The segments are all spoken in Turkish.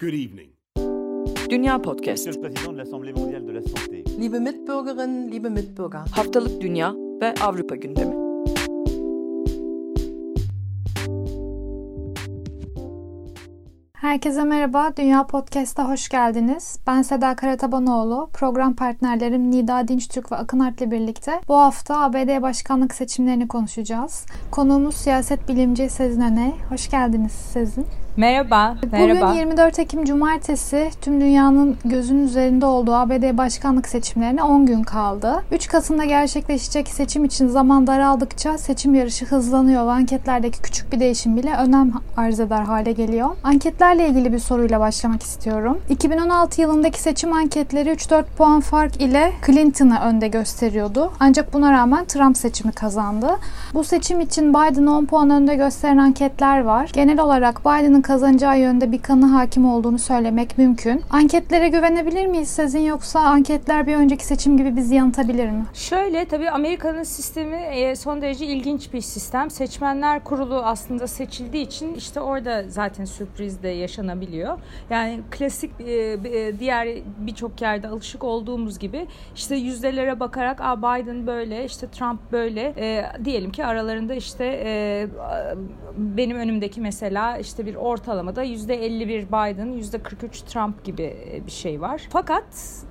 Good evening. Dünya Podcast. Liebe Mitbürgerinnen, liebe Mitbürger. Haftalık Dünya ve Avrupa gündemi. Herkese merhaba, Dünya Podcast'a hoş geldiniz. Ben Seda Karatabanoğlu, program partnerlerim Nida Dinçtürk ve Akın Art'la birlikte bu hafta ABD başkanlık seçimlerini konuşacağız. Konuğumuz siyaset bilimci Sezin Öney. Hoş geldiniz Sezin. Merhaba, merhaba. Bugün 24 Ekim Cumartesi tüm dünyanın gözünün üzerinde olduğu ABD başkanlık seçimlerine 10 gün kaldı. 3 Kasım'da gerçekleşecek seçim için zaman daraldıkça seçim yarışı hızlanıyor anketlerdeki küçük bir değişim bile önem arz eder hale geliyor. Anketlerle ilgili bir soruyla başlamak istiyorum. 2016 yılındaki seçim anketleri 3-4 puan fark ile Clinton'ı önde gösteriyordu. Ancak buna rağmen Trump seçimi kazandı. Bu seçim için Biden'ı 10 puan önde gösteren anketler var. Genel olarak Biden'ın kazanacağı yönde bir kanı hakim olduğunu söylemek mümkün. Anketlere güvenebilir miyiz Sezin yoksa anketler bir önceki seçim gibi bizi yanıltabilir mi? Şöyle tabii Amerika'nın sistemi e, son derece ilginç bir sistem. Seçmenler kurulu aslında seçildiği için işte orada zaten sürpriz de yaşanabiliyor. Yani klasik e, e, diğer birçok yerde alışık olduğumuz gibi işte yüzdelere bakarak Aa, Biden böyle işte Trump böyle diyelim ki aralarında işte benim önümdeki mesela işte bir ortalamada %51 Biden, %43 Trump gibi bir şey var. Fakat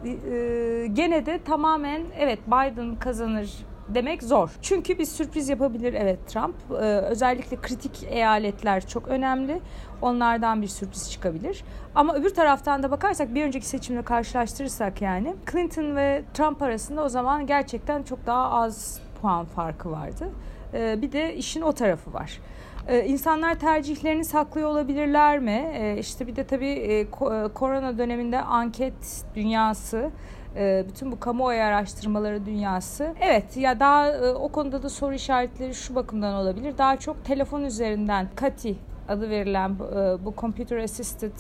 e, gene de tamamen evet Biden kazanır demek zor. Çünkü bir sürpriz yapabilir evet Trump. Ee, özellikle kritik eyaletler çok önemli. Onlardan bir sürpriz çıkabilir. Ama öbür taraftan da bakarsak bir önceki seçimle karşılaştırırsak yani Clinton ve Trump arasında o zaman gerçekten çok daha az puan farkı vardı. Ee, bir de işin o tarafı var. Ee, insanlar tercihlerini saklıyor olabilirler mi? Ee, işte bir de tabii e, e, korona döneminde anket dünyası e, bütün bu kamuoyu araştırmaları dünyası. Evet ya daha o konuda da soru işaretleri şu bakımdan olabilir. Daha çok telefon üzerinden Kati adı verilen bu computer assisted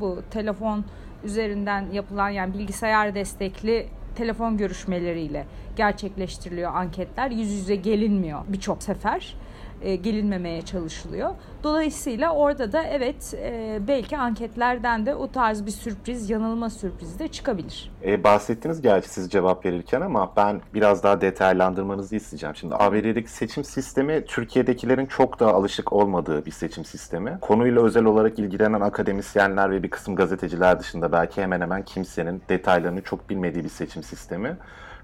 bu telefon üzerinden yapılan yani bilgisayar destekli telefon görüşmeleriyle gerçekleştiriliyor anketler. Yüz yüze gelinmiyor birçok sefer e, gelinmemeye çalışılıyor. Dolayısıyla orada da evet e, belki anketlerden de o tarz bir sürpriz, yanılma sürprizi de çıkabilir. E, bahsettiniz gerçi siz cevap verirken ama ben biraz daha detaylandırmanızı isteyeceğim. Şimdi ABD'deki seçim sistemi Türkiye'dekilerin çok da alışık olmadığı bir seçim sistemi. Konuyla özel olarak ilgilenen akademisyenler ve bir kısım gazeteciler dışında belki hemen hemen kimsenin detaylarını çok bilmediği bir seçim sistemi.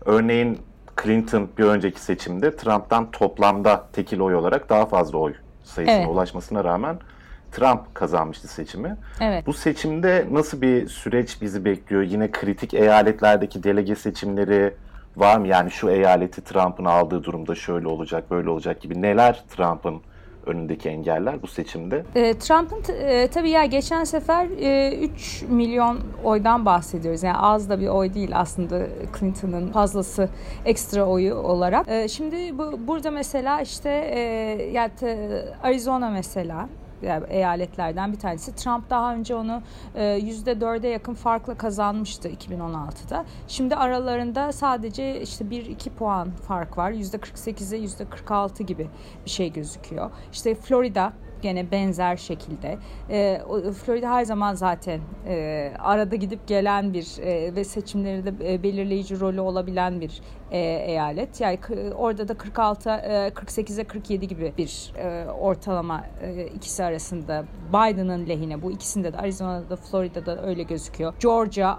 Örneğin Clinton bir önceki seçimde Trump'tan toplamda tekil oy olarak daha fazla oy sayısına evet. ulaşmasına rağmen Trump kazanmıştı seçimi. Evet. Bu seçimde nasıl bir süreç bizi bekliyor? Yine kritik eyaletlerdeki delege seçimleri var mı? Yani şu eyaleti Trump'ın aldığı durumda şöyle olacak, böyle olacak gibi neler Trump'ın önündeki engeller bu seçimde? E, Trump'ın e, tabii ya geçen sefer e, 3 milyon oydan bahsediyoruz. Yani az da bir oy değil aslında Clinton'ın fazlası ekstra oyu olarak. E, şimdi bu, burada mesela işte e, yani Arizona mesela eyaletlerden bir tanesi. Trump daha önce onu yüzde dörde yakın farkla kazanmıştı 2016'da. Şimdi aralarında sadece işte 1-2 puan fark var. Yüzde 48'e yüzde 46 gibi bir şey gözüküyor. İşte Florida gene benzer şekilde. E, Florida her zaman zaten e, arada gidip gelen bir e, ve seçimleri de belirleyici rolü olabilen bir eyalet. Yani orada da 46 e, 48'e 47 gibi bir ortalama ikisi arasında Biden'ın lehine. Bu ikisinde de Arizona'da, Florida'da öyle gözüküyor. Georgia,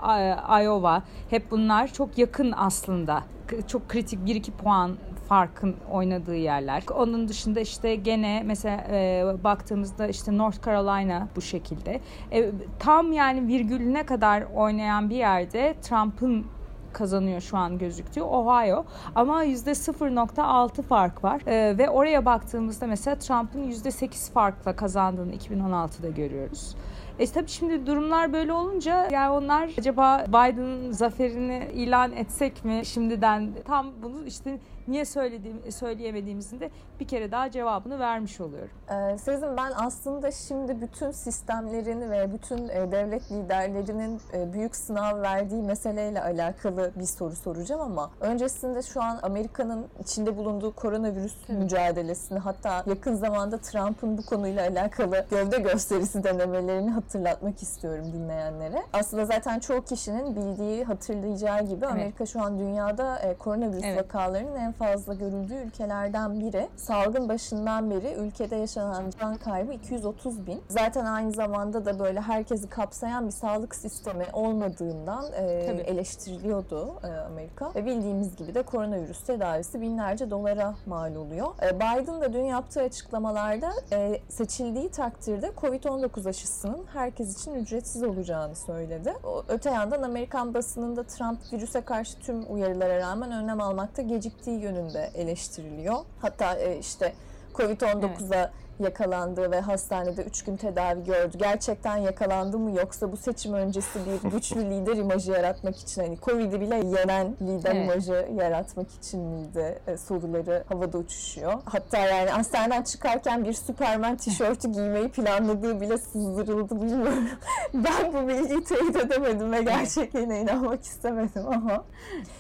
Iowa hep bunlar çok yakın aslında. Çok kritik 1-2 puan farkın oynadığı yerler. Onun dışında işte gene mesela e, baktığımızda işte North Carolina bu şekilde. E, tam yani virgülüne kadar oynayan bir yerde Trump'ın kazanıyor şu an gözüktüğü Ohio. Ama %0.6 fark var. Ee, ve oraya baktığımızda mesela Trump'ın %8 farkla kazandığını 2016'da görüyoruz. E tabii şimdi durumlar böyle olunca yani onlar acaba Biden'ın zaferini ilan etsek mi şimdiden tam bunu işte niye söylediğim söyleyemediğimizin de bir kere daha cevabını vermiş oluyorum. Ee, Sezin ben aslında şimdi bütün sistemlerin ve bütün e, devlet liderlerinin e, büyük sınav verdiği meseleyle alakalı bir soru soracağım ama öncesinde şu an Amerika'nın içinde bulunduğu koronavirüs evet. mücadelesini hatta yakın zamanda Trump'ın bu konuyla alakalı gövde gösterisi denemelerini hatırlatmak istiyorum dinleyenlere. Aslında zaten çoğu kişinin bildiği, hatırlayacağı gibi Evet. Amerika şu an dünyada e, koronavirüs Evet. vakalarının en fazla görüldüğü ülkelerden biri. Salgın başından beri ülkede yaşanan can kaybı 230 bin. Zaten aynı zamanda da böyle herkesi kapsayan bir sağlık sistemi olmadığından e, Tabii. eleştiriliyordu e, Amerika. Ve bildiğimiz gibi de koronavirüs tedavisi binlerce dolara mal oluyor. E, Biden da dün yaptığı açıklamalarda e, seçildiği takdirde Covid-19 aşısının herkes için ücretsiz olacağını söyledi. Öte yandan Amerikan basınında Trump virüse karşı tüm uyarılara rağmen önlem almakta geciktiği yönünde eleştiriliyor. Hatta e, işte Covid-19'a yakalandı ve hastanede 3 gün tedavi gördü. Gerçekten yakalandı mı yoksa bu seçim öncesi bir güçlü lider imajı yaratmak için hani Covid'i bile yenen lider Evet. imajı yaratmak için miydi e, soruları havada uçuşuyor. Hatta yani hastaneden çıkarken bir Superman tişörtü giymeyi planladığı bile sızdırıldı bilmiyorum. ben bu bilgiyi teyit edemedim ve gerçekliğine inanmak istemedim ama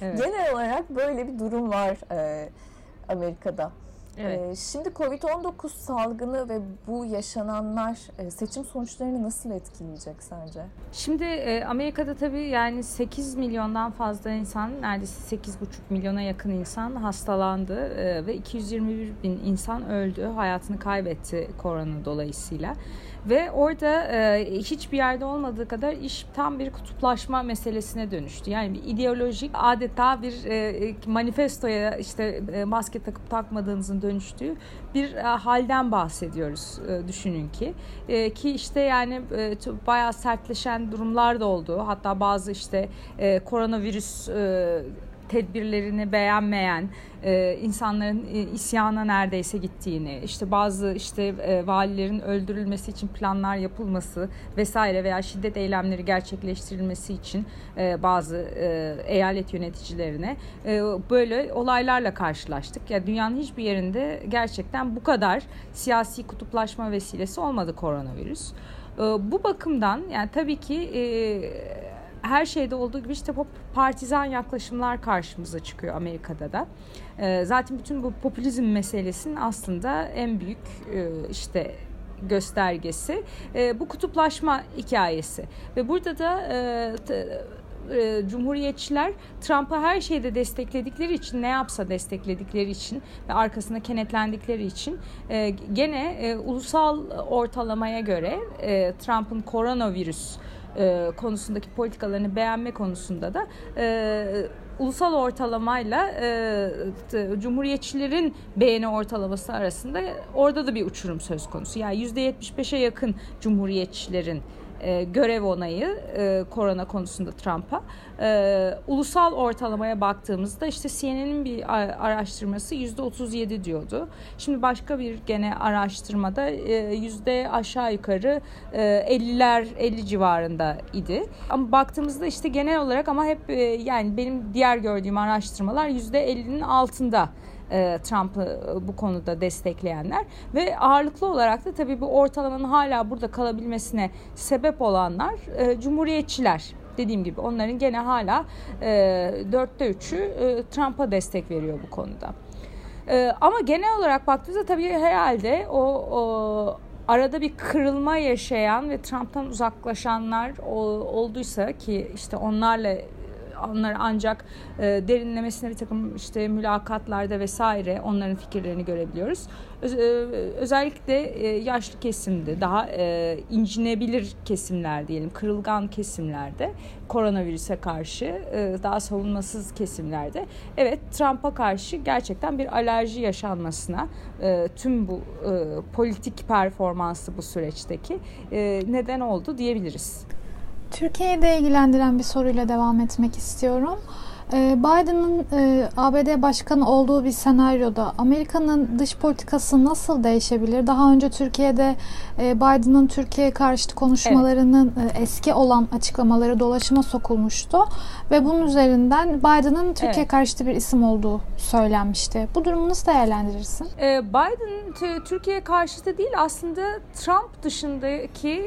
Evet. genel olarak böyle bir durum var e, Amerika'da. Evet. Ee, Şimdi Covid-19 salgını ve bu yaşananlar e, seçim sonuçlarını nasıl etkileyecek sence? Şimdi e, Amerika'da tabii yani 8 milyondan fazla insan, neredeyse 8,5 milyona yakın insan hastalandı e, ve 221 bin insan öldü, hayatını kaybetti korona dolayısıyla. Ve orada e, hiçbir yerde olmadığı kadar iş tam bir kutuplaşma meselesine dönüştü. Yani bir ideolojik adeta bir e, manifestoya işte e, maske takıp takmadığınızın dönüştüğü bir e, halden bahsediyoruz e, düşünün ki. E, ki işte yani e, bayağı sertleşen durumlar da oldu. Hatta bazı işte e, koronavirüs e, tedbirlerini beğenmeyen e, insanların e, isyana neredeyse gittiğini, işte bazı işte e, valilerin öldürülmesi için planlar yapılması vesaire veya şiddet eylemleri gerçekleştirilmesi için e, bazı e, eyalet yöneticilerine e, böyle olaylarla karşılaştık. Ya dünyanın hiçbir yerinde gerçekten bu kadar siyasi kutuplaşma vesilesi olmadı koronavirüs. E, bu bakımdan yani tabii ki e, her şeyde olduğu gibi işte pop- partizan yaklaşımlar karşımıza çıkıyor Amerika'da da. Ee, zaten bütün bu popülizm meselesinin aslında en büyük e, işte göstergesi e, bu kutuplaşma hikayesi ve burada da e, Cumhuriyetçiler Trump'ı her şeyde destekledikleri için ne yapsa destekledikleri için ve arkasına kenetlendikleri için gene ulusal ortalamaya göre e, Trump'ın koronavirüs e, konusundaki politikalarını beğenme konusunda da e, ulusal ortalamayla e, Cumhuriyetçilerin beğeni ortalaması arasında orada da bir uçurum söz konusu. Yani %75'e yakın Cumhuriyetçilerin e, görev onayı e, korona konusunda Trump'a. E, ulusal ortalamaya baktığımızda işte CNN'in bir araştırması %37 diyordu. Şimdi başka bir gene araştırmada e, yüzde aşağı yukarı e, 50'ler 50 civarında idi. Ama baktığımızda işte genel olarak ama hep e, yani benim diğer gördüğüm araştırmalar %50'nin altında e, Trump'ı e, bu konuda destekleyenler ve ağırlıklı olarak da tabii bu ortalamanın hala burada kalabilmesine sebep olanlar e, cumhuriyetçiler. Dediğim gibi onların gene hala e, dörtte üçü Trump'a destek veriyor bu konuda. Ama genel olarak baktığınızda tabii herhalde o, o arada bir kırılma yaşayan ve Trump'tan uzaklaşanlar olduysa ki işte onlarla onları ancak e, derinlemesine bir takım işte mülakatlarda vesaire onların fikirlerini görebiliyoruz. Öz- e, özellikle e, yaşlı kesimde, daha e, incinebilir kesimler diyelim, kırılgan kesimlerde, koronavirüse karşı e, daha savunmasız kesimlerde, evet Trump'a karşı gerçekten bir alerji yaşanmasına e, tüm bu e, politik performansı bu süreçteki e, neden oldu diyebiliriz. Türkiye'de ilgilendiren bir soruyla devam etmek istiyorum. Ee, Biden'ın e, ABD başkanı olduğu bir senaryoda Amerika'nın dış politikası nasıl değişebilir? Daha önce Türkiye'de e, Biden'ın Türkiye karşıtı konuşmalarının e, eski olan açıklamaları dolaşıma sokulmuştu ve bunun üzerinden Biden'ın Türkiye Evet. karşıtı bir isim olduğu söylenmişti. Bu durumu nasıl değerlendirirsin? Ee, Biden Türkiye karşıtı değil aslında Trump dışındaki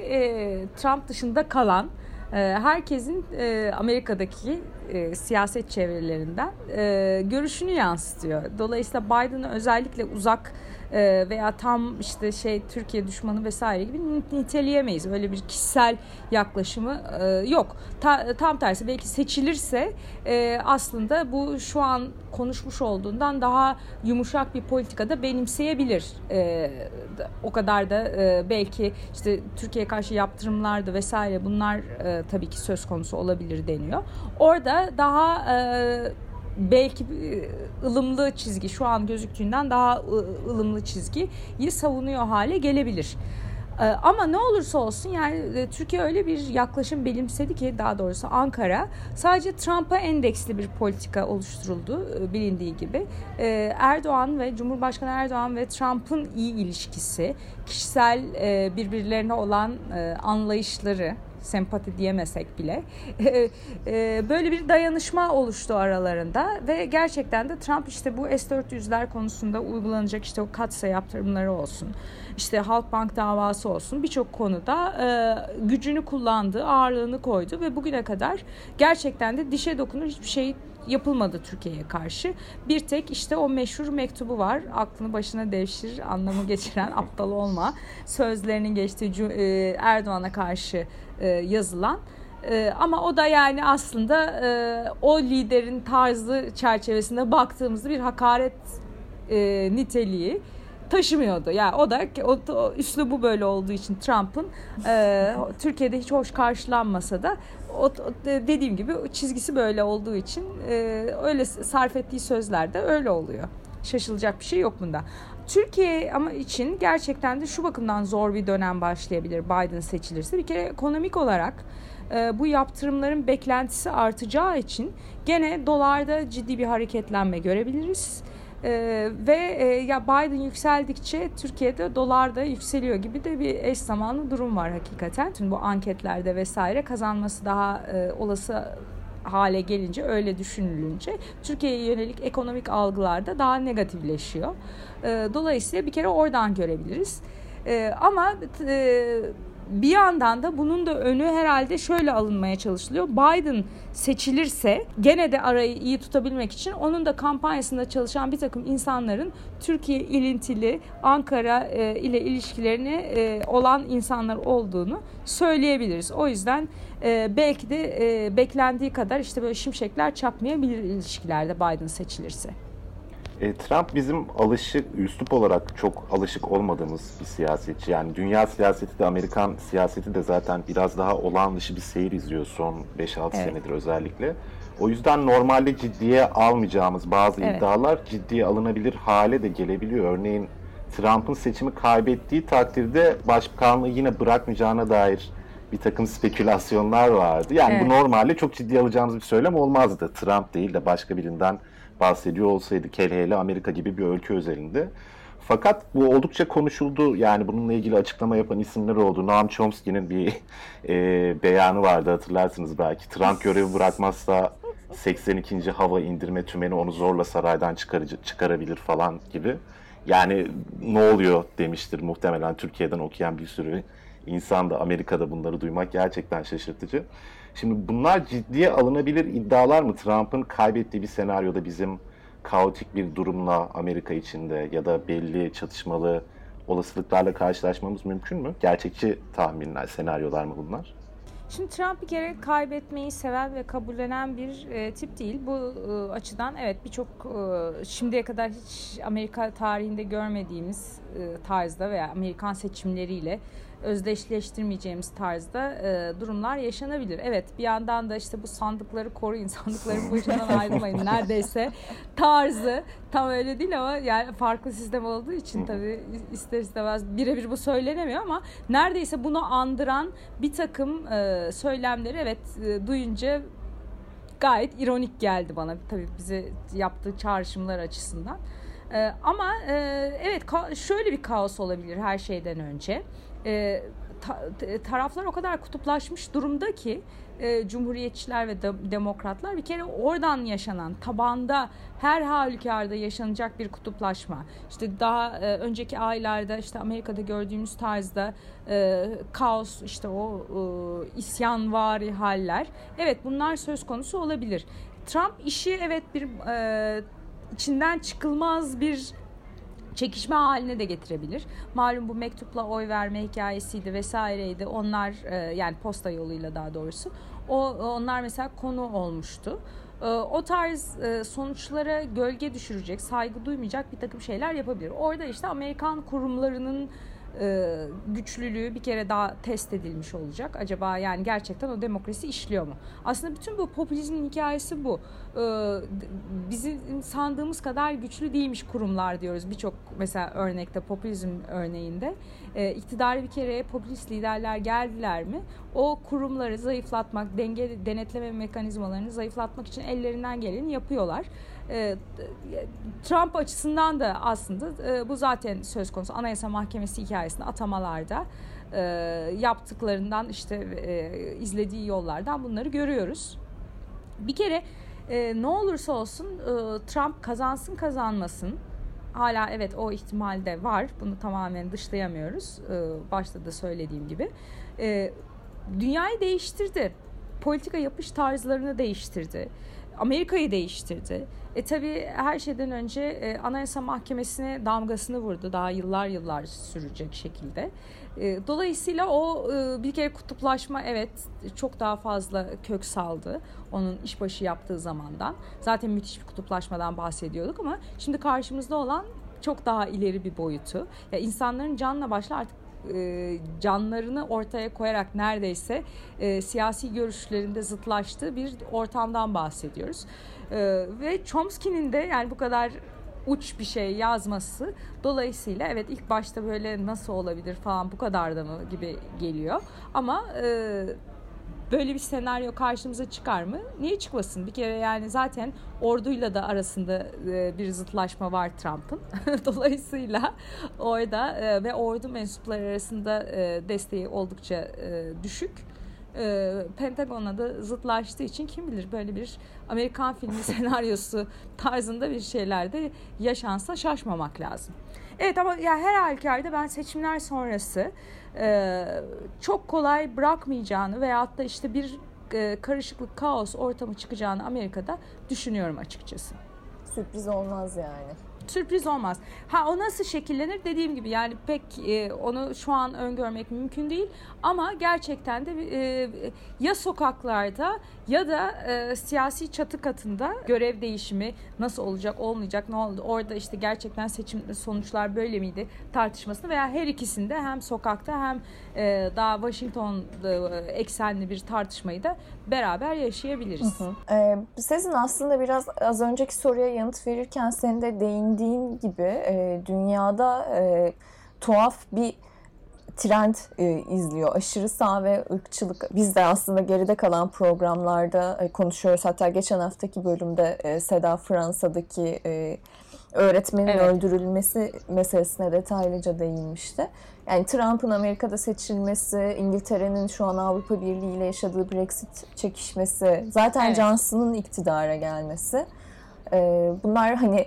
Trump dışında kalan herkesin e, Amerika'daki e, siyaset çevrelerinden e, görüşünü yansıtıyor. Dolayısıyla Biden'ı özellikle uzak e, veya tam işte şey Türkiye düşmanı vesaire gibi niteleyemeyiz. Öyle bir kişisel yaklaşımı e, yok. Ta, tam tersi belki seçilirse e, aslında bu şu an konuşmuş olduğundan daha yumuşak bir politikada benimseyebilir. E, o kadar da belki işte Türkiye karşı yaptırımlar vesaire bunlar tabii ki söz konusu olabilir deniyor. Orada daha e, belki e, ılımlı çizgi şu an gözüktüğünden daha ılımlı çizgiyi savunuyor hale gelebilir. E, ama ne olursa olsun yani e, Türkiye öyle bir yaklaşım benimsedi ki daha doğrusu Ankara sadece Trump'a endeksli bir politika oluşturuldu bilindiği gibi. Erdoğan ve Cumhurbaşkanı Erdoğan ve Trump'ın iyi ilişkisi, kişisel birbirlerine olan anlayışları sempati diyemesek bile. E, böyle bir dayanışma oluştu aralarında ve gerçekten de Trump işte bu S-400'ler konusunda uygulanacak işte o katsa yaptırımları olsun işte Halkbank davası olsun birçok konuda e, gücünü kullandı, ağırlığını koydu ve bugüne kadar gerçekten de dişe dokunur hiçbir şey yapılmadı Türkiye'ye karşı. Bir tek işte o meşhur mektubu var. Aklını başına devşir anlamı geçiren aptal olma sözlerinin geçtiği e, Erdoğan'a karşı e, yazılan. E, ama o da yani aslında o liderin tarzı çerçevesinde baktığımızda bir hakaret niteliği taşımıyordu. Yani o da o, o üslubu böyle olduğu için Trump'ın e, Türkiye'de hiç hoş karşılanmasa da o, o, dediğim gibi çizgisi böyle olduğu için e, öyle sarf ettiği sözlerde öyle oluyor. Şaşılacak bir şey yok bunda. Türkiye ama için gerçekten de şu bakımdan zor bir dönem başlayabilir Biden seçilirse. Bir kere ekonomik olarak e, bu yaptırımların beklentisi artacağı için gene dolarda ciddi bir hareketlenme görebiliriz. Ee, ve e, ya Biden yükseldikçe Türkiye'de dolar da yükseliyor gibi de bir eş zamanlı durum var hakikaten. Tüm bu anketlerde vesaire kazanması daha e, olası hale gelince öyle düşünülünce Türkiye'ye yönelik ekonomik algılarda daha negatifleşiyor. E, dolayısıyla bir kere oradan görebiliriz. E, ama e, bir yandan da bunun da önü herhalde şöyle alınmaya çalışılıyor. Biden seçilirse gene de arayı iyi tutabilmek için onun da kampanyasında çalışan bir takım insanların Türkiye ilintili Ankara e, ile ilişkilerini e, olan insanlar olduğunu söyleyebiliriz. O yüzden e, belki de e, beklendiği kadar işte böyle şimşekler çakmayabilir ilişkilerde Biden seçilirse. E, Trump bizim alışık, üslup olarak çok alışık olmadığımız bir siyasetçi. Yani dünya siyaseti de Amerikan siyaseti de zaten biraz daha olağan dışı bir seyir izliyor son 5-6 evet. senedir özellikle. O yüzden normalde ciddiye almayacağımız bazı evet. iddialar ciddiye alınabilir hale de gelebiliyor. Örneğin Trump'ın seçimi kaybettiği takdirde başbakanlığı yine bırakmayacağına dair bir takım spekülasyonlar vardı. Yani evet. bu normalde çok ciddi alacağımız bir söylem olmazdı. Trump değil de başka birinden bahsediyor olsaydı hele hele Amerika gibi bir ülke özelinde. Fakat bu oldukça konuşuldu. Yani bununla ilgili açıklama yapan isimler oldu. Noam Chomsky'nin bir e, beyanı vardı hatırlarsınız belki. Trump görevi bırakmazsa 82. hava indirme tümeni onu zorla saraydan çıkarıcı, çıkarabilir falan gibi. Yani ne oluyor demiştir muhtemelen Türkiye'den okuyan bir sürü insan da Amerika'da bunları duymak gerçekten şaşırtıcı. Şimdi bunlar ciddiye alınabilir iddialar mı? Trump'ın kaybettiği bir senaryoda bizim kaotik bir durumla Amerika içinde ya da belli çatışmalı olasılıklarla karşılaşmamız mümkün mü? Gerçekçi tahminler, senaryolar mı bunlar? Şimdi Trump bir kere kaybetmeyi seven ve kabullenen bir e, tip değil. Bu e, açıdan evet birçok e, şimdiye kadar hiç Amerika tarihinde görmediğimiz e, tarzda veya Amerikan seçimleriyle özdeşleştirmeyeceğimiz tarzda e, durumlar yaşanabilir. Evet bir yandan da işte bu sandıkları koruyun, sandıkların başından ayrılmayın neredeyse tarzı tam öyle değil ama yani farklı sistem olduğu için tabii ister istemez birebir bu söylenemiyor ama neredeyse bunu andıran bir takım e, söylemleri evet e, duyunca gayet ironik geldi bana tabii bize yaptığı çağrışımlar açısından. Ee, ama e, evet şöyle bir kaos olabilir her şeyden önce e, ta, taraflar o kadar kutuplaşmış durumda ki e, cumhuriyetçiler ve de, demokratlar bir kere oradan yaşanan tabanda her halükarda yaşanacak bir kutuplaşma. İşte daha e, önceki aylarda işte Amerika'da gördüğümüz tarzda e, kaos işte o e, isyanvari haller. Evet bunlar söz konusu olabilir. Trump işi evet bir e, içinden çıkılmaz bir çekişme haline de getirebilir. Malum bu mektupla oy verme hikayesiydi vesaireydi. Onlar e, yani posta yoluyla daha doğrusu. O onlar mesela konu olmuştu. E, o tarz e, sonuçlara gölge düşürecek, saygı duymayacak bir takım şeyler yapabilir. Orada işte Amerikan kurumlarının e, güçlülüğü bir kere daha test edilmiş olacak. Acaba yani gerçekten o demokrasi işliyor mu? Aslında bütün bu popülizmin hikayesi bu. E, bizim sandığımız kadar güçlü değilmiş kurumlar diyoruz birçok mesela örnekte popülizm örneğinde. E, iktidara bir kere popülist liderler geldiler mi o kurumları zayıflatmak, denge denetleme mekanizmalarını zayıflatmak için ellerinden geleni yapıyorlar. E, Trump açısından da aslında e, bu zaten söz konusu Anayasa Mahkemesi hikayesinde atamalarda e, yaptıklarından işte e, izlediği yollardan bunları görüyoruz. Bir kere e, ne olursa olsun e, Trump kazansın kazanmasın hala evet o ihtimal de var. Bunu tamamen dışlayamıyoruz. E, başta da söylediğim gibi. E, dünyayı değiştirdi. Politika yapış tarzlarını değiştirdi. Amerika'yı değiştirdi. E tabi her şeyden önce e, Anayasa Mahkemesi'ne damgasını vurdu. Daha yıllar yıllar sürecek şekilde. E, dolayısıyla o e, bir kere kutuplaşma evet çok daha fazla kök saldı. Onun işbaşı yaptığı zamandan. Zaten müthiş bir kutuplaşmadan bahsediyorduk ama şimdi karşımızda olan çok daha ileri bir boyutu. Ya insanların canla başla artık e, canlarını ortaya koyarak neredeyse e, siyasi görüşlerinde zıtlaştığı bir ortamdan bahsediyoruz. E, ve Chomsky'nin de yani bu kadar uç bir şey yazması dolayısıyla evet ilk başta böyle nasıl olabilir falan bu kadar da mı gibi geliyor ama e, böyle bir senaryo karşımıza çıkar mı? Niye çıkmasın? Bir kere yani zaten orduyla da arasında e, bir zıtlaşma var Trump'ın. Dolayısıyla orada e, ve ordu mensupları arasında e, desteği oldukça düşük. Pentagon'a da zıtlaştığı için kim bilir böyle bir Amerikan filmi senaryosu tarzında bir şeyler de yaşansa şaşmamak lazım. Evet ama ya her halükarda ben seçimler sonrası e, çok kolay bırakmayacağını veyahut da işte bir e, karışıklık, kaos ortamı çıkacağını Amerika'da düşünüyorum açıkçası. Sürpriz olmaz yani sürpriz olmaz. Ha o nasıl şekillenir? Dediğim gibi yani pek e, onu şu an öngörmek mümkün değil. Ama gerçekten de e, ya sokaklarda ya da e, siyasi çatı katında görev değişimi nasıl olacak olmayacak ne oldu? Orada işte gerçekten seçim sonuçlar böyle miydi tartışmasını veya her ikisinde hem sokakta hem e, daha Washington e, eksenli bir tartışmayı da beraber yaşayabiliriz. Hı hı. Ee, Sezin aslında biraz az önceki soruya yanıt verirken senin de değindiğin gibi e, dünyada e, tuhaf bir trend e, izliyor. Aşırı sağ ve ırkçılık. Biz de aslında geride kalan programlarda e, konuşuyoruz. Hatta geçen haftaki bölümde e, Seda Fransa'daki e, öğretmenin evet. öldürülmesi meselesine detaylıca değinmişti. Yani Trump'ın Amerika'da seçilmesi, İngiltere'nin şu an Avrupa Birliği ile yaşadığı Brexit çekişmesi, zaten evet. Johnson'ın iktidara gelmesi. E, bunlar hani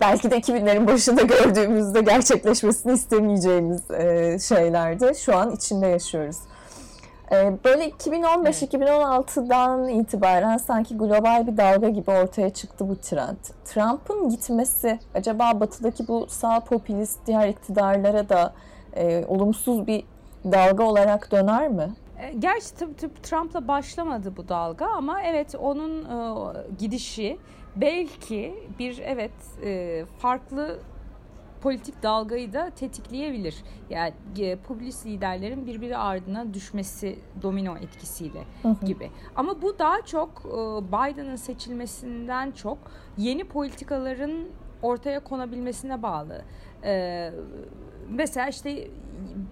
belki de 2000'lerin başında gördüğümüzde gerçekleşmesini istemeyeceğimiz e, şeylerdi. Şu an içinde yaşıyoruz. E, böyle 2015-2016'dan itibaren sanki global bir dalga gibi ortaya çıktı bu trend. Trump'ın gitmesi acaba batıdaki bu sağ popülist diğer iktidarlara da e, olumsuz bir dalga olarak döner mi? E, gerçi tabii, tabii Trump'la başlamadı bu dalga ama evet onun e, gidişi belki bir evet e, farklı politik dalgayı da tetikleyebilir. Yani e, popülist liderlerin birbiri ardına düşmesi domino etkisiyle hı hı. gibi. Ama bu daha çok e, Biden'ın seçilmesinden çok yeni politikaların ortaya konabilmesine bağlı. E, mesela işte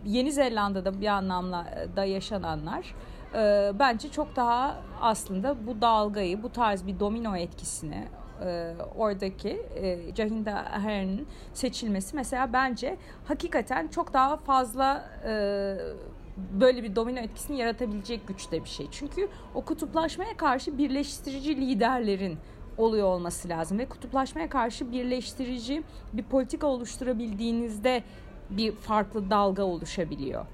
Yeni Zelanda'da bir anlamda da yaşananlar e, bence çok daha aslında bu dalgayı, bu tarz bir domino etkisini e, oradaki e, Jacinda Ardern'in seçilmesi mesela bence hakikaten çok daha fazla e, böyle bir domino etkisini yaratabilecek güçte bir şey. Çünkü o kutuplaşmaya karşı birleştirici liderlerin oluyor olması lazım ve kutuplaşmaya karşı birleştirici bir politika oluşturabildiğinizde bir farklı dalga oluşabiliyor.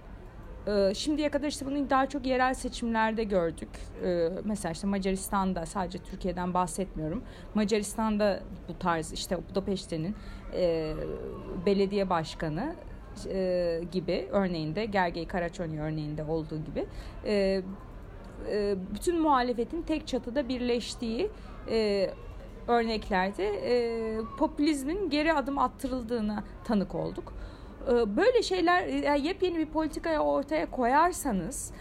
Ee, şimdiye kadar işte bunu daha çok yerel seçimlerde gördük. Ee, mesela işte Macaristan'da sadece Türkiye'den bahsetmiyorum. Macaristan'da bu tarz işte Budapeşte'nin e, belediye başkanı e, gibi örneğinde Gergely Karaçoni örneğinde olduğu gibi e, e, bütün muhalefetin tek çatıda birleştiği e, örneklerde e, popülizmin geri adım attırıldığına tanık olduk. E, böyle şeyler yani yepyeni bir politikaya ortaya koyarsanız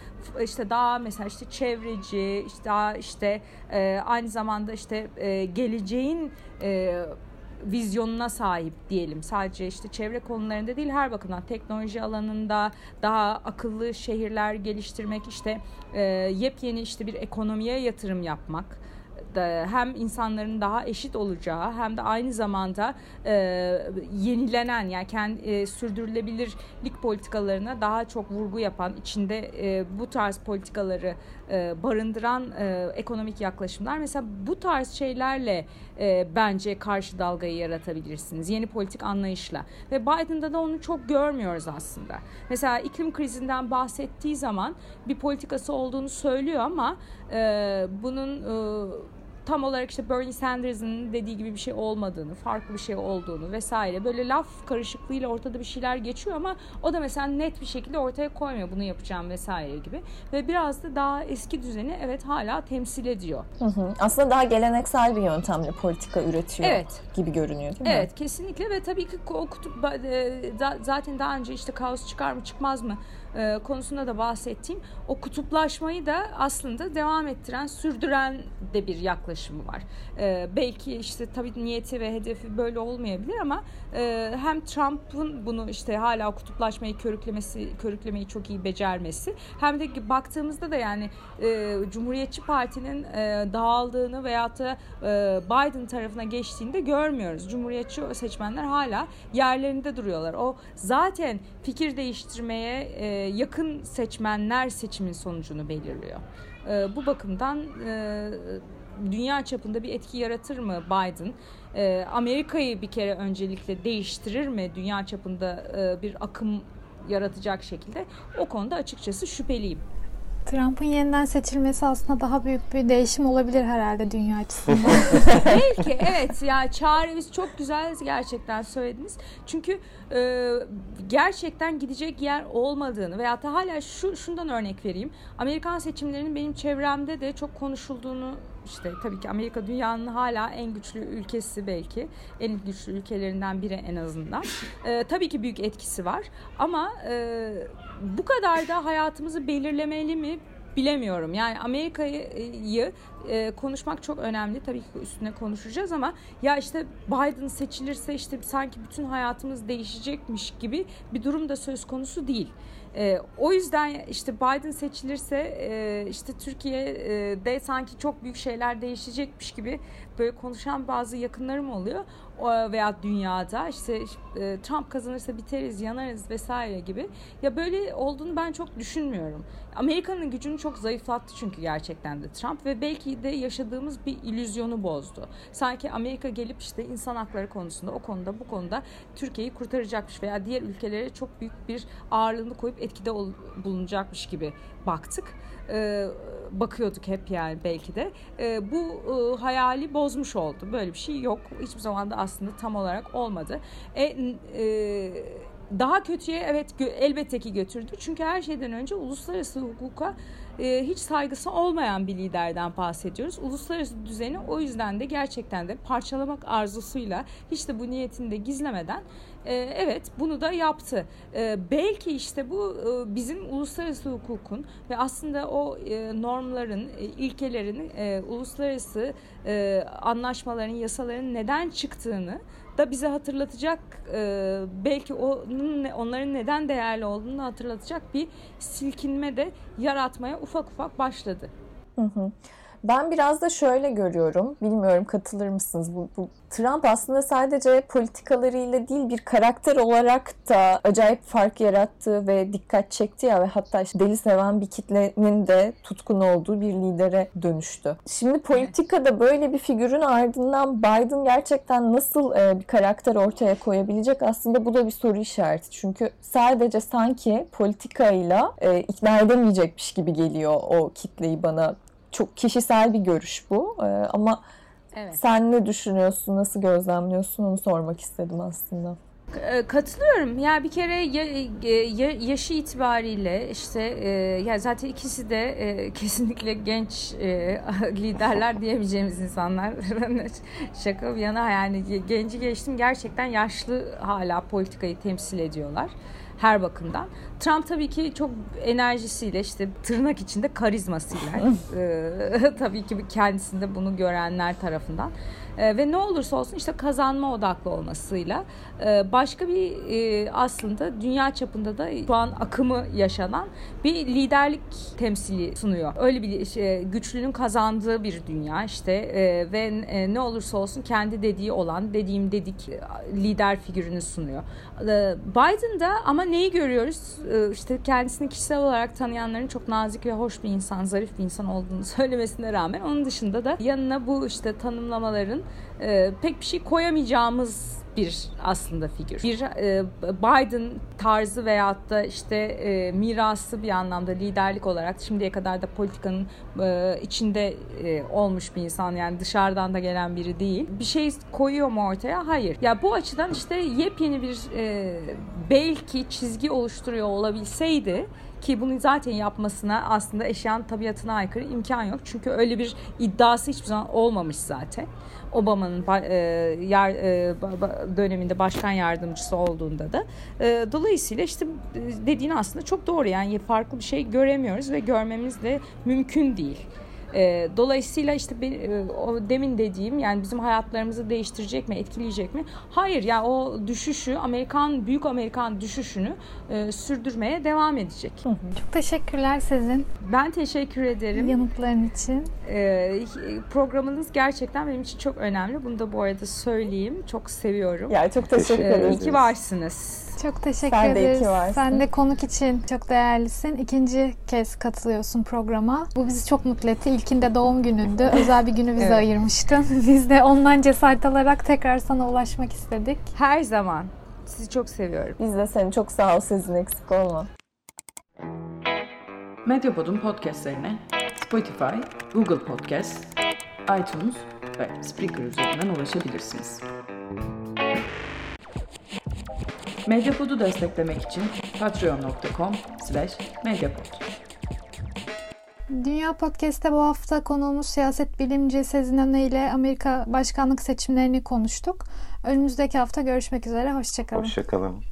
işte daha mesela işte çevreci işte daha işte e, aynı zamanda işte e, geleceğin e, vizyonuna sahip diyelim. Sadece işte çevre konularında değil her bakımdan teknoloji alanında daha akıllı şehirler geliştirmek işte e, yepyeni işte bir ekonomiye yatırım yapmak hem insanların daha eşit olacağı hem de aynı zamanda e, yenilenen yani kendi e, sürdürülebilirlik politikalarına daha çok vurgu yapan içinde e, bu tarz politikaları e, barındıran e, ekonomik yaklaşımlar. Mesela bu tarz şeylerle e, bence karşı dalgayı yaratabilirsiniz yeni politik anlayışla. Ve Biden'da da onu çok görmüyoruz aslında. Mesela iklim krizinden bahsettiği zaman bir politikası olduğunu söylüyor ama e, bunun e, tam olarak işte Bernie Sanders'ın dediği gibi bir şey olmadığını, farklı bir şey olduğunu vesaire böyle laf karışıklığıyla ortada bir şeyler geçiyor ama o da mesela net bir şekilde ortaya koymuyor bunu yapacağım vesaire gibi ve biraz da daha eski düzeni evet hala temsil ediyor. Hı hı. Aslında daha geleneksel bir yöntemle politika üretiyor evet. gibi görünüyor değil mi? Evet kesinlikle ve tabii ki o kutup e, zaten daha önce işte kaos çıkar mı çıkmaz mı e, konusunda da bahsettiğim o kutuplaşmayı da aslında devam ettiren, sürdüren de bir yaklaşımı var. E, belki işte tabii niyeti ve hedefi böyle olmayabilir ama e, hem Trump'ın bunu işte hala kutuplaşmayı körüklemesi, körüklemeyi çok iyi becermesi hem de baktığımızda da yani Cumhuriyetçi Parti'nin dağıldığını veyahut da Biden tarafına geçtiğini de görmüyoruz. Cumhuriyetçi seçmenler hala yerlerinde duruyorlar. O zaten fikir değiştirmeye e, yakın seçmenler seçimin sonucunu belirliyor. E, bu bakımdan e, dünya çapında bir etki yaratır mı Biden? E, Amerika'yı bir kere öncelikle değiştirir mi dünya çapında e, bir akım yaratacak şekilde? O konuda açıkçası şüpheliyim. Trump'ın yeniden seçilmesi aslında daha büyük bir değişim olabilir herhalde dünya açısından. Belki evet ya çaremiz çok güzel gerçekten söylediniz. Çünkü e, gerçekten gidecek yer olmadığını veya da hala şu şundan örnek vereyim. Amerikan seçimlerinin benim çevremde de çok konuşulduğunu işte tabii ki Amerika dünyanın hala en güçlü ülkesi belki. En güçlü ülkelerinden biri en azından. E, tabii ki büyük etkisi var. Ama e, bu kadar da hayatımızı belirlemeli mi bilemiyorum. Yani Amerika'yı e, konuşmak çok önemli. Tabii ki üstüne konuşacağız ama ya işte Biden seçilirse işte sanki bütün hayatımız değişecekmiş gibi bir durum da söz konusu değil. E, o yüzden işte Biden seçilirse e, işte Türkiye'de sanki çok büyük şeyler değişecekmiş gibi böyle konuşan bazı yakınlarım oluyor veya dünyada işte e, Trump kazanırsa biteriz, yanarız vesaire gibi. Ya böyle olduğunu ben çok düşünmüyorum. Amerika'nın gücünü çok zayıflattı çünkü gerçekten de Trump ve belki de yaşadığımız bir illüzyonu bozdu. Sanki Amerika gelip işte insan hakları konusunda o konuda bu konuda Türkiye'yi kurtaracakmış veya diğer ülkelere çok büyük bir ağırlığını koyup etkide bulunacakmış gibi baktık. Ee, bakıyorduk hep yani belki de. Ee, bu e, hayali bozmuş oldu. Böyle bir şey yok. Hiçbir zaman da aslında tam olarak olmadı. E, e, daha kötüye evet elbette ki götürdü. Çünkü her şeyden önce uluslararası hukuka e, hiç saygısı olmayan bir liderden bahsediyoruz. Uluslararası düzeni o yüzden de gerçekten de parçalamak arzusuyla hiç de bu niyetini de gizlemeden e, evet bunu da yaptı. E, belki işte bu e, bizim uluslararası hukukun ve aslında o e, normların, e, ilkelerin, uluslararası anlaşmaların, yasaların neden çıktığını da bize hatırlatacak belki onun onların neden değerli olduğunu hatırlatacak bir silkinme de yaratmaya ufak ufak başladı. Hı hı. Ben biraz da şöyle görüyorum. Bilmiyorum katılır mısınız? Bu, bu Trump aslında sadece politikalarıyla değil bir karakter olarak da acayip fark yarattığı ve dikkat çekti ya ve hatta işte deli seven bir kitlenin de tutkun olduğu bir lidere dönüştü. Şimdi politikada böyle bir figürün ardından Biden gerçekten nasıl e, bir karakter ortaya koyabilecek? Aslında bu da bir soru işareti. Çünkü sadece sanki politikayla e, ikna edemeyecekmiş gibi geliyor o kitleyi bana. Çok kişisel bir görüş bu e, ama Evet. sen ne düşünüyorsun, nasıl gözlemliyorsun onu sormak istedim aslında. E, Katılıyorum. Ya bir kere ya, ya- yaşı itibariyle işte e, ya zaten ikisi de e, kesinlikle genç e, liderler diyemeyeceğimiz insanlar. Şaka bir yana yani genci geçtim gerçekten yaşlı hala politikayı temsil ediyorlar her bakımdan. Trump tabii ki çok enerjisiyle işte tırnak içinde karizmasıyla e, tabii ki kendisinde bunu görenler tarafından e, ve ne olursa olsun işte kazanma odaklı olmasıyla e, başka bir e, aslında dünya çapında da şu an akımı yaşanan bir liderlik temsili sunuyor. Öyle bir şey, güçlünün kazandığı bir dünya işte e, ve e, ne olursa olsun kendi dediği olan dediğim dedik e, lider figürünü sunuyor. E, Biden'da ama neyi görüyoruz? E, işte kendisini kişisel olarak tanıyanların çok nazik ve hoş bir insan, zarif bir insan olduğunu söylemesine rağmen onun dışında da yanına bu işte tanımlamaların e, pek bir şey koyamayacağımız bir aslında figür. Bir e, Biden tarzı veyahut da işte e, mirası bir anlamda liderlik olarak şimdiye kadar da politikanın e, içinde e, olmuş bir insan yani dışarıdan da gelen biri değil. Bir şey koyuyor mu ortaya? Hayır. Ya bu açıdan işte yepyeni bir e, belki çizgi oluşturuyor olabilseydi ki bunu zaten yapmasına aslında eşyanın tabiatına aykırı imkan yok. Çünkü öyle bir iddiası hiçbir zaman olmamış zaten. Obama'nın ba- e, yar, e, döneminde başkan yardımcısı olduğunda da. E, dolayısıyla işte dediğin aslında çok doğru. Yani farklı bir şey göremiyoruz ve görmemiz de mümkün değil. E, dolayısıyla işte ben, e, o demin dediğim yani bizim hayatlarımızı değiştirecek mi, etkileyecek mi? Hayır yani o düşüşü, Amerikan büyük Amerikan düşüşünü e, sürdürmeye devam edecek. Çok teşekkürler sizin Ben teşekkür ederim. yanıtların için. E, programınız gerçekten benim için çok önemli. Bunu da bu arada söyleyeyim. Çok seviyorum. Ya çok teşekkür Teşekkür E, ederim. iyi ki varsınız. Çok teşekkür Sen de ederiz. varsın. Sen de konuk için çok değerlisin. İkinci kez katılıyorsun programa. Bu bizi çok mutlu etti. İlkinde doğum günündü. Özel bir günü bize Evet. ayırmıştın. Biz de ondan cesaret alarak tekrar sana ulaşmak istedik. Her zaman. Sizi çok seviyorum. Biz de seni çok sağ ol sizin eksik olma. Medyapod'un podcastlerine Spotify, Google Podcast, iTunes ve Spreaker üzerinden ulaşabilirsiniz. Medyapod'u desteklemek için patreon.com slash medyapod. Dünya Podcast'te bu hafta konuğumuz siyaset bilimci Sezin Öne ile Amerika başkanlık seçimlerini konuştuk. Önümüzdeki hafta görüşmek üzere. Hoşçakalın. Hoşçakalın.